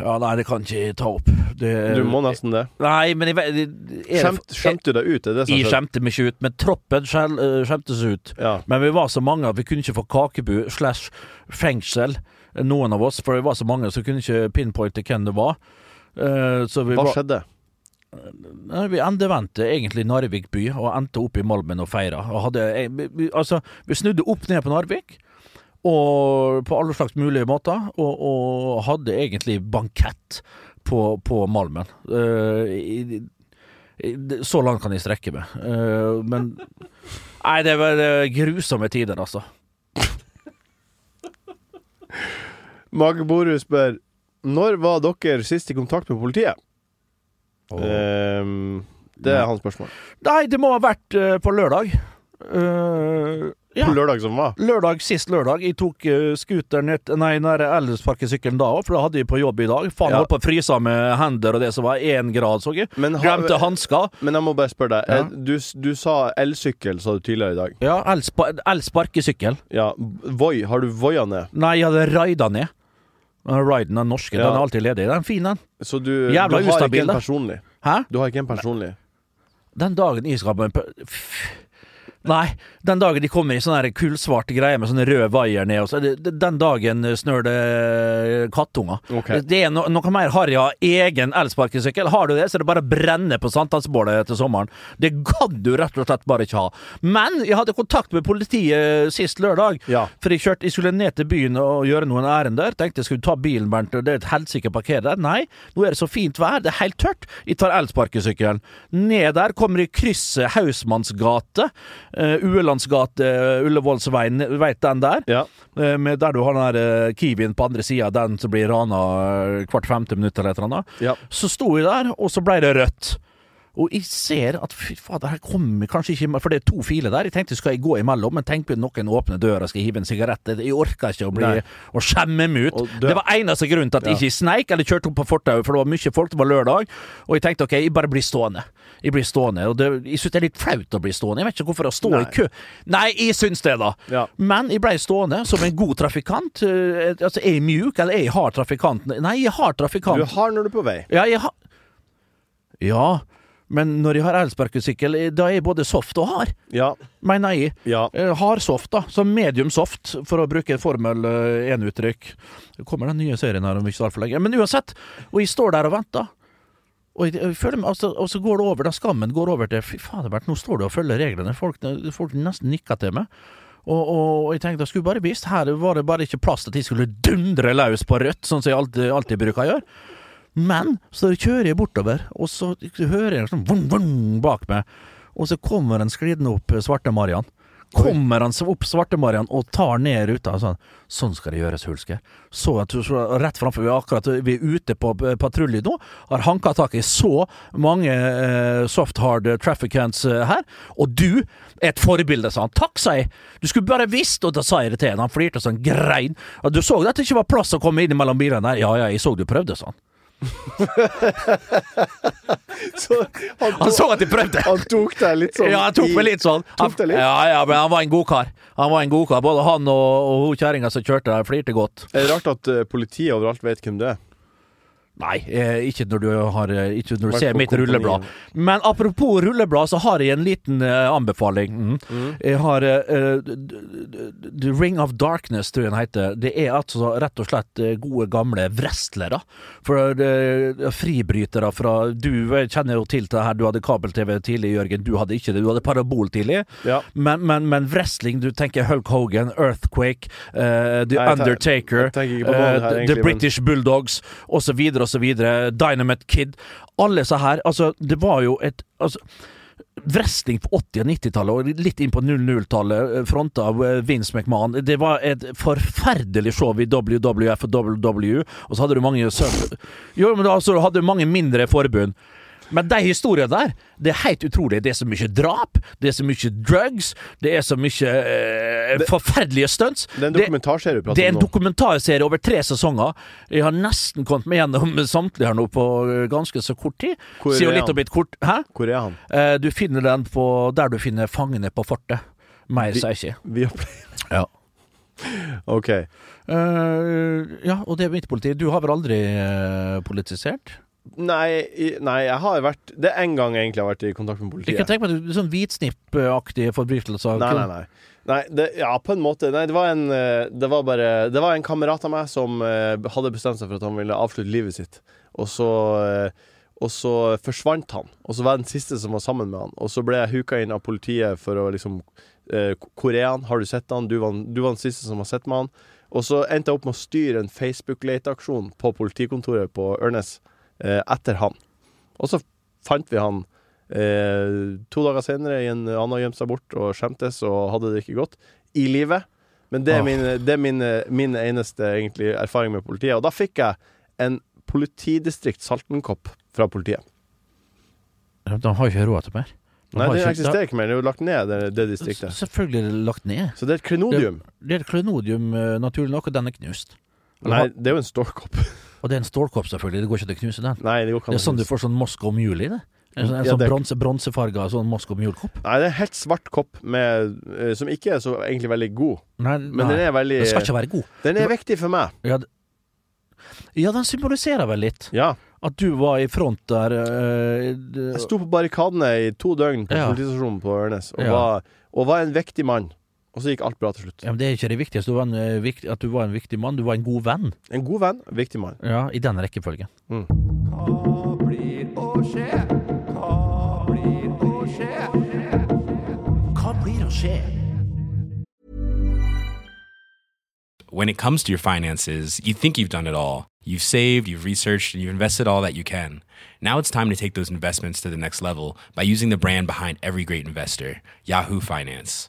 Ja, nei, det kan ikke ta opp. Det,
Du må nesten det.
Nei, men jeg,
Skjemt, skjemte du deg ut? Det det
jeg skjemte meg ikke ut, men troppen eh, skjemte seg ut. Men vi var så mange at vi kunne ikke få kakebu slash fengsel, eh, noen av oss. For vi var så mange, så vi kunne ikke pinpointe hvem det var. Eh, så vi
Hva skjedde?
Vi endevendte egentlig Narvik by og endte opp i Malmen og feira. Og hadde, eh, altså, vi snudde opp ned på Narvik. Og på alle slags mulige måter, og, og hadde egentlig bankett på, på Malmen. Uh, så langt kan jeg strekke meg. Uh, men [LAUGHS] Nei, det var grusomme tider, altså.
Mage Boru spør Når var dere sist i kontakt med politiet? Ehm, det er hans spørsmål.
Nei, det må ha vært uh, på lørdag. Uh, ja.
På lørdag som var?
Lørdag, Sist lørdag. Jeg tok uh, scooteren ned Nei, nære elsparkesykkelen da òg, for da hadde jeg på jobb i dag. Faen,
Ja.
holdt på å fryse med hender og det som var én grad, så jeg.
Men har-
Glemte hansker.
Men jeg må bare spørre deg.
Ja.
Eh, Du, du sa elsykkel, sa du tidligere i dag.
Ja, elspa- elsparkesykkel.
Ja, Voi. Har du voia ned?
Nei, jeg hadde raida ned. Den er den norske,
Ja.
den er alltid ledig. Den er fin, den.
Så du,
Jævla
du har
ustabil,
ikke en personlig?
Hæ?
Du har ikke en personlig?
Den dagen jeg Nei, den dagen de kommer i sånne kullsvarte greier med sånne røde vaier ned, så, den dagen snør det kattunger.
Okay.
Det er no, noe mer harry ha egen elsparkesykkel. Har du det, så er det bare å brenne på sankthansbålet til sommeren. Det kan du rett og slett bare ikke ha. Men jeg hadde kontakt med politiet sist lørdag, for jeg, kjørte, jeg skulle ned til byen og gjøre noen ærender. Tenkte jeg skulle ta bilen, Bernt, det er et helsike parkere der. Nei, nå er det så fint vær, det er helt tørt. Jeg tar elsparkesykkelen. Ned der kommer jeg krysset Hausmanns gate. Uh, Uelands Ullevålsveien, veit den der? Eh, med der du har den der eh, Kiwien på andre sida, den som blir rana eh, hvert femte minutt eller et eller annet. Så sto jeg der, og så ble det rødt. Og jeg ser at fy fader, her kommer kanskje ikke For det er to filer der. Jeg tenkte skal jeg gå imellom, men tenk på noen åpner døra, skal jeg hive en sigarett. Jeg orker ikke å bli
Nei.
Å skjemme meg ut. Det var eneste grunnen til at jeg
Ja.
ikke sneik eller kjørte opp på fortauet, for det var mye folk, det var lørdag. Og jeg tenkte ok, jeg bare blir stående. Jeg blir stående, og det, jeg syns det er litt flaut å bli stående. Jeg vet ikke hvorfor å stå
Nei.
i kø Nei, jeg syns det, da. Men jeg ble stående som en god trafikant. Eh, Altså, er jeg mjuk, eller er jeg hard trafikant? Nei, jeg er hard trafikant.
Du er hard når du er på vei.
Ja, jeg har Ja, men når jeg har elsparkesykkel, eh, da er jeg både soft og hard.
Ja.
Mener jeg.
Ja.
Hard-soft, da. Så medium soft, for å bruke Formel 1-uttrykk. Det kommer den nye serien her om ikke så altfor lenge. Men uansett, og jeg står der og venter. Og, føler altså, og så går det over, da skammen går over til Fy fader, nå står du og følger reglene. Folk, folk nesten nikker til meg. Og, og, og jeg tenkte jeg skulle bare visst, her var det bare ikke plass til at jeg skulle dundre løs på rødt, sånn som jeg alltid, alltid bruker å gjøre. Men så kjører jeg bortover, og så hører jeg sånn vung, vung bak meg, og så kommer en sklidende opp Svarte-Marian. Kommer han opp Svarte-Marian og tar ned ruta sånn. Sånn skal det gjøres, Hulsker. Så at du så rett framfor vi er akkurat Vi er ute på eh, patrulje nå. Har hanka tak i så mange eh, soft hard trafficants eh, her. Og du er et forbilde, sa han. Takk, sa jeg. Du skulle bare visst, og da sa jeg det til ham. Han flirte sånn grein. Du så at det ikke var plass å komme inn mellom bilene der. Ja ja, jeg så du prøvde, sa han. [LAUGHS] Han så at jeg prøvde.
Han tok deg litt sånn
Ja, han tok meg litt sånn.
Han, litt?
Ja, ja, men han var en godkar. Han var en godkar. Både han og, og hun kjerringa som kjørte der, flirte godt.
Er det rart at uh, politiet overalt vet hvem du er?
Nei, eh, ikke når du har eh, Ikke når du ser mitt rulleblad. Men apropos rulleblad, så har jeg en liten uh, anbefaling. Mm. Jeg har d- The Ring of Darkness, tror jeg den heter. Det er altså rett og slett gode, gamle wrestlere. For uh, fribrytere fra Du kjenner jo til det her, du hadde kabel-TV tidlig, Jørgen. Du hadde ikke det. Du hadde parabol tidlig.
Ja.
Men, men, men wrestling, du tenker Hulk Hogan, Earthquake, The
Nei,
Undertaker, The British Bulldogs osv. osv. Dynamite Kid. Alle så her. Altså, det var jo et altså, Wrestling på 80- og 90-tallet og litt inn på 00-tallet, fronta av eh, Vince McMahon. Det var et forferdelig show i WWF og WW, og så hadde du mange Jo, men da, hadde du mange mindre forbund. Men de historiene der, det er helt utrolig. Det er så mye drap, det er så mye drugs, det er så mye eh, forferdelige stunts.
Det er en dokumentarserie vi prater
Det er en dokumentarserie over tre sesonger. Jeg har nesten kommet meg gjennom [LAUGHS] samtlige her nå på ganske så kort tid.
Hvor er
om kort?
Hvor er han?
Eh, Du finner den på der du finner fangene på fortet. Mer sier jeg ikke.
Viaplay. [LAUGHS]
Ja.
OK.
Uh, ja, og det er mitt politi. Du har vel aldri uh, politisert?
Nei, nei, jeg har vært Det er én gang jeg egentlig har vært i kontakt med
politiet.
politiet.
kan tenke meg at du- sånn hvitsnippaktige forbrytelser.
Nei, nei, nei. nei det, ja, på en måte. Nei, det var en eh, Det var bare Det var en kamerat av meg som eh, hadde bestemt seg for at han ville avslutte livet sitt. Og så eh, Og så forsvant han. Og så var jeg den siste som var sammen med han. Og så ble jeg huka inn av politiet for å liksom eh, er? Har du sett han? Du var, du var den siste som har sett med han. Og så endte jeg opp med å styre en Facebook-leteaksjon på politikontoret på Ørnes etter han. Og så fant vi han eh, to dager senere i en annen har gjemt seg bort og skjemtes og hadde det ikke godt i livet. Men det er, min, det er min, min eneste egentlig erfaring med politiet. Og da fikk jeg en politidistrikt Saltenkopp fra politiet.
De har jo ikke råd til mer. De
Nei, det eksisterer ikke mer. Det er jo lagt ned, det, det distriktet.
Selvfølgelig er det lagt ned.
Så det er et klenodium.
Det, det er et klenodium, eh, naturlig nok, og den er knust.
Nei, det er jo en stålkopp.
Og det er en stålkopp, selvfølgelig. Det går ikke til å knuse den.
Nei, det går ikke
Det er sånn du får sånn Moscow Mule i det. En sånn, en
Ja,
sånn
det-
bronse, bronsefarga sånn Moscow Mule-kopp.
Nei, det er en helt svart kopp med, eh, som ikke er så egentlig veldig god.
Nei,
Men
nei,
den er veldig
Den skal ikke være god.
Den er viktig for meg.
Ja, ja, den symboliserer vel litt.
Ja.
At du var i front der eh,
Jeg sto på barrikadene i to døgn på
Ja.
politistasjonen på Ørnes og,
Ja.
var, og var en viktig mann. Og så gikk alt bra til slutt.
ja, men Det er ikke det viktigste. Du var en, eh, vikt, at du var en viktig mann. Du var en god venn.
En god venn, viktig mann.
Ja, I den rekkefølgen.
Mm.
Hva blir å skje? Hva blir å skje?
Hva blir å skje?
When it comes to your finances, you think you've done it all. You've saved, you've researched, and you've invested all that you can. Now it's time to take those investments to the next level by using the brand behind every great investor, Yahoo Finance.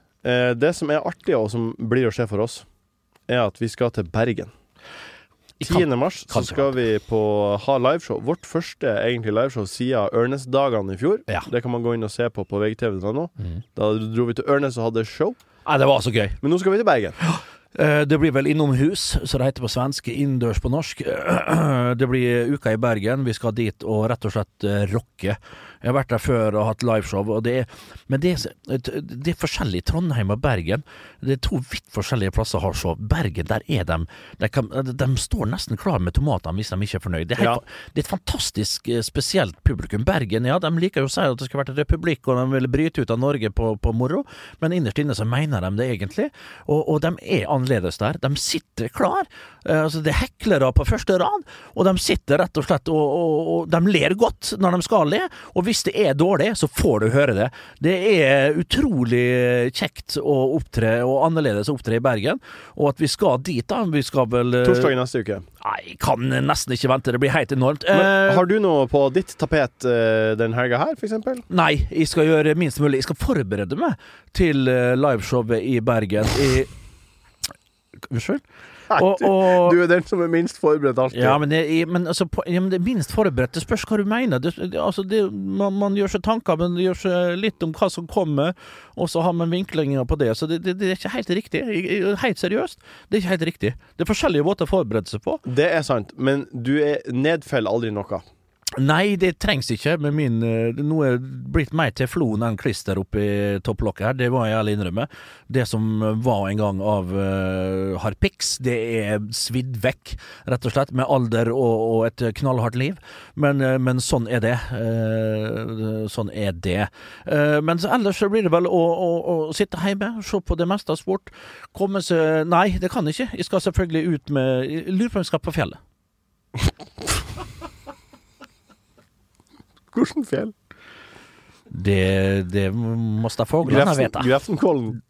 eh, Det som er artig, og som blir å skje for oss, er at vi skal til Bergen. 10. mars så skal vi på, ha liveshow. Vårt første egentlig liveshow siden Ørnes-dagene i fjor.
Ja.
Det kan man gå inn og se på på VGTV.no. Da dro vi til Ørnes og hadde show.
Nei, det var så gøy.
Men nå skal vi til Bergen.
Eh, Det blir vel innomhus, så det heter på svensk. Innendørs på norsk. [CLEARS THROAT] Det blir uka i Bergen. Vi skal dit og rett og slett eh, rocke. Jeg har vært der før og hatt liveshow, og det er, men det er, det er forskjellig. Trondheim og Bergen Det er to vidt forskjellige plasser å ha show. Bergen, der er de de, kan, de står nesten klar med tomatene hvis de ikke er fornøyd. Det er, helt, det er et fantastisk eh, spesielt publikum. Bergen, ja, de liker jo å si at det skal være et republikk, og de vil bryte ut av Norge på, på moro, men innerst inne så mener de det egentlig. Og, og de er annerledes der. De sitter klar. Eh, altså Det er heklere på første rad, og de sitter rett og slett og, og, og de ler godt når de skal le. Og hvis det er dårlig, så får du høre det. Det er utrolig kjekt å opptre, og annerledes å opptre i Bergen. Og at vi skal dit, da. Vi skal vel eh,
Torsdag i neste uke.
Nei, kan nesten ikke vente. Det blir helt enormt.
Men,
Eh,
har du noe på ditt tapet den helga her, eksempel?
Nei, jeg skal gjøre minst mulig. Jeg skal forberede meg til liveshowet i Bergen i Unnskyld? Og, og,
Du er den som er minst forberedt alltid.
ja, men, det, men, altså, på, ja, men det minst forberedt. Det spørs hva du mener. Det, det, altså, det, man, man gjør seg tanker, men gjør seg litt om hva som kommer, og så har man vinklinger på det. Så det, er ikke helt riktig. Helt seriøst, det er ikke helt riktig. Det er forskjellige måter å forberede seg på.
Det er sant, men du er nedfeller aldri noe.
Nei, det trengs ikke. Med min noe Nå er blitt mer teflon enn klister oppi topplokket her, det må jeg ærlig innrømme. Det som var en gang av uh, Harpix, det er svidd vekk, rett og slett, med alder og, og et knallhardt liv. Men, uh, men sånn er det. Uh, sånn er det. Eh, men ellers så blir det vel å, å, å sitte hjemme, se på det meste av sport. Komme seg Nei, det kan jeg ikke. Jeg skal selvfølgelig ut med Jeg lurer på om jeg skal på fjellet. [LAUGHS]
Hvilket fjell?
Det, det måste fåglarna veta.
Grefsenkollen.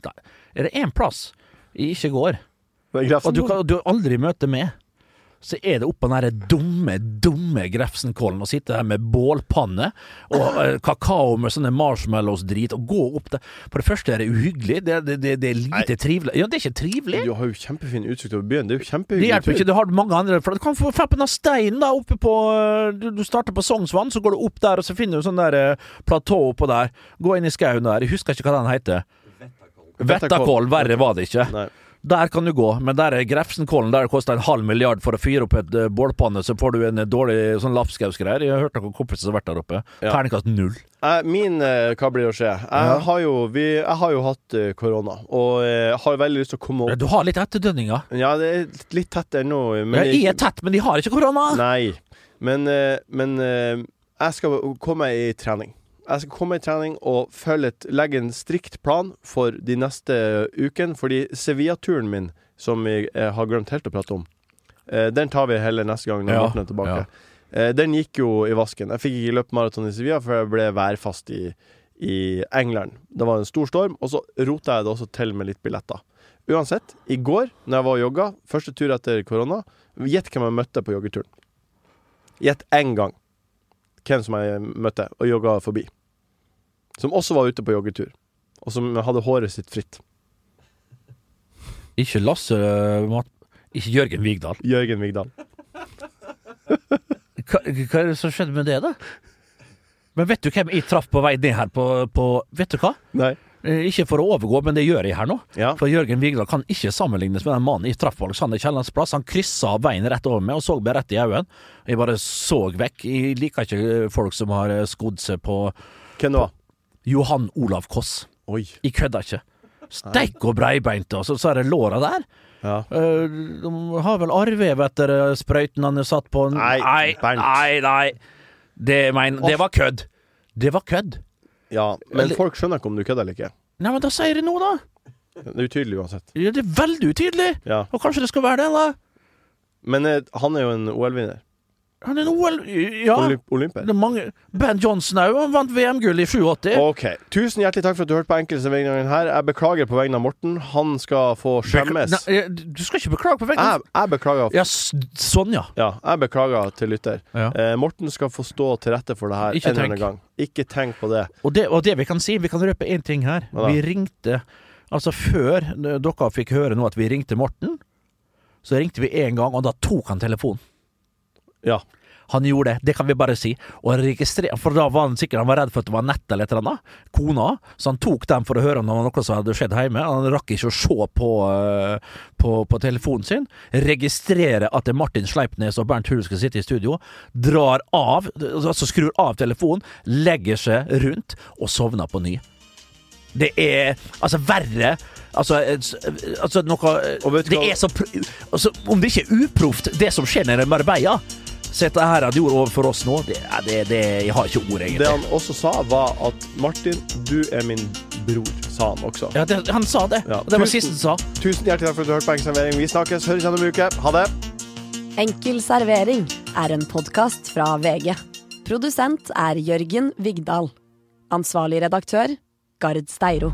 Er det én plass jeg ikke går, og du, kan, du aldri møter meg, så er det oppå den dumme, dumme Grefsenkollen å sitte der med bålpanne og eh, kakao med sånne marshmallows-drit og gå opp der. For det første er det uhyggelig, det, det, det, det er lite trivelig. Ja, det er ikke trivelig.
Du har jo kjempefin utsikt over byen. Det er jo kjempehyggelig.
Det hjelper ikke, du har mange andre For Du kan få fappen av stein da oppe på øh, Du, du starter på Sognsvann, så går du opp der, og så finner du sånn der øh, platå oppå der. Gå inn i skauen der. Jeg husker ikke hva den heter. Vettakoll. Verre var det ikke. Der kan du gå, men der er Grefsenkollen. Der det koster en halv milliard for å fyre opp et øh, bålpanne, så får du en dårlig sånn lapskausgreier. Jeg har hørt noen kompiser som har vært der oppe.
Ja.
Terningkast null.
Eh, Min eh, Hva blir å skje? Jeg,
Ja.
har, jo, vi, jeg har jo hatt eh, korona, og eh, har veldig lyst til å komme opp
Du har litt etterdønninger.
Ja, det er litt tett ennå.
Men jeg er tett, men de har ikke korona.
Nei. Men, eh, men eh, jeg skal komme i trening. Jeg skal komme i trening og et, legge en strikt plan for de neste ukene. Fordi Sevilla-turen min, som jeg, eh, har glemt helt å prate om, eh, den tar vi heller neste gang når
Ja,
Morten er tilbake. Eh, den gikk jo i vasken. Jeg fikk ikke løpt maraton i Sevilla, for jeg ble værfast i, i England. Det var en stor storm, og så rota jeg det også til med litt billetter. Uansett, i går når jeg var og jogga, første tur etter korona, gjett hvem jeg møtte på joggeturen. Gjett én gang hvem som jeg møtte og jogga forbi. Som også var ute på joggetur, og som hadde håret sitt fritt.
Ikke Lasse øh, Mat... Ikke Jørgen Vigdal.
Jørgen Vigdal. [LAUGHS]
Hva, hva er det som skjedde med det, da? Men vet du hvem jeg traff på vei ned her på, på Vet du hva?
Nei.
Eh, Ikke for å overgå, men det gjør jeg her nå.
Ja.
For Jørgen Vigdal kan ikke sammenlignes med den mannen jeg traff på Alexander Kiellands plass. Han kryssa veien rett over meg og så meg rett i øynene. Jeg bare så vekk. Jeg liker ikke folk som har eh, skodd seg på
Hvem var?
Johan Olav Koss.
Oi.
Jeg kødder ikke. Steik og breibeinte, og så, så er det låra der.
Ja.
Uh, de har vel arvev etter eh, sprøyten han er satt på.
Nei,
nei, nei. nei. Det, men, det var kødd. Det var kødd.
Ja, men
Eller-
folk skjønner ikke om du kødder eller ikke.
Nei, men da sier jeg noe, da.
Det er utydelig uansett.
Ja, det er veldig utydelig.
Ja.
Og kanskje det skal være det, da.
Men eh, han er jo en OL-vinner.
Han er en OL... Ja.
Olymp Olymper.
Det er mange Ben Johnson òg. Han vant VM-gull i 87.
OK. Tusen hjertelig takk for at du hørte på enkelte vegne her. Jeg beklager på vegne av Morten. Han skal få skjemmes.
Nei, ne, du skal ikke beklage på vegne
Jeg, jeg beklager.
Ja, sånn, ja.
Ja, jeg beklager til lytter.
Ja.
Eh, Morten skal få stå til rette for det her
Ikke
en eller annen gang. Ikke tenk på det.
Og det, og det vi kan si, vi kan røpe én ting her.
Ja.
Vi ringte Altså, før eh, dere fikk høre nå at vi ringte Morten, så ringte vi én gang, og da tok han telefonen.
Ja.
Han gjorde det, det kan vi bare si. Og registrere, For da var han sikkert Han var redd for at det var nett eller et eller annet. Kona. Så han tok dem for å høre om det var noe som hadde skjedd hjemme. Han rakk ikke å se på, eh, på, på telefonen sin. Registrere at det er Martin Sleipnes og Bernt Hull skal sitte i studio. Drar av, altså skrur av telefonen, legger seg rundt og sovner på ny. Det er altså verre Altså, altså noe Det er så altså, Om det ikke er uproft, det som skjer nede i Marbella Så dette her han gjorde overfor oss nå det, det, det, Jeg har ikke ord, egentlig.
Det han også sa, var at Martin, du er min bror, sa han også.
Ja, det, han sa det.
Ja.
Det var
Tusen-
siste han sa.
Tusen hjertelig takk for at du hørte på Enkel servering. Vi snakkes. Høres igjen om en uke. Ha det.
Enkel servering er en podkast fra VG. Produsent er Jørgen Vigdal. Ansvarlig redaktør, Gard Steiro.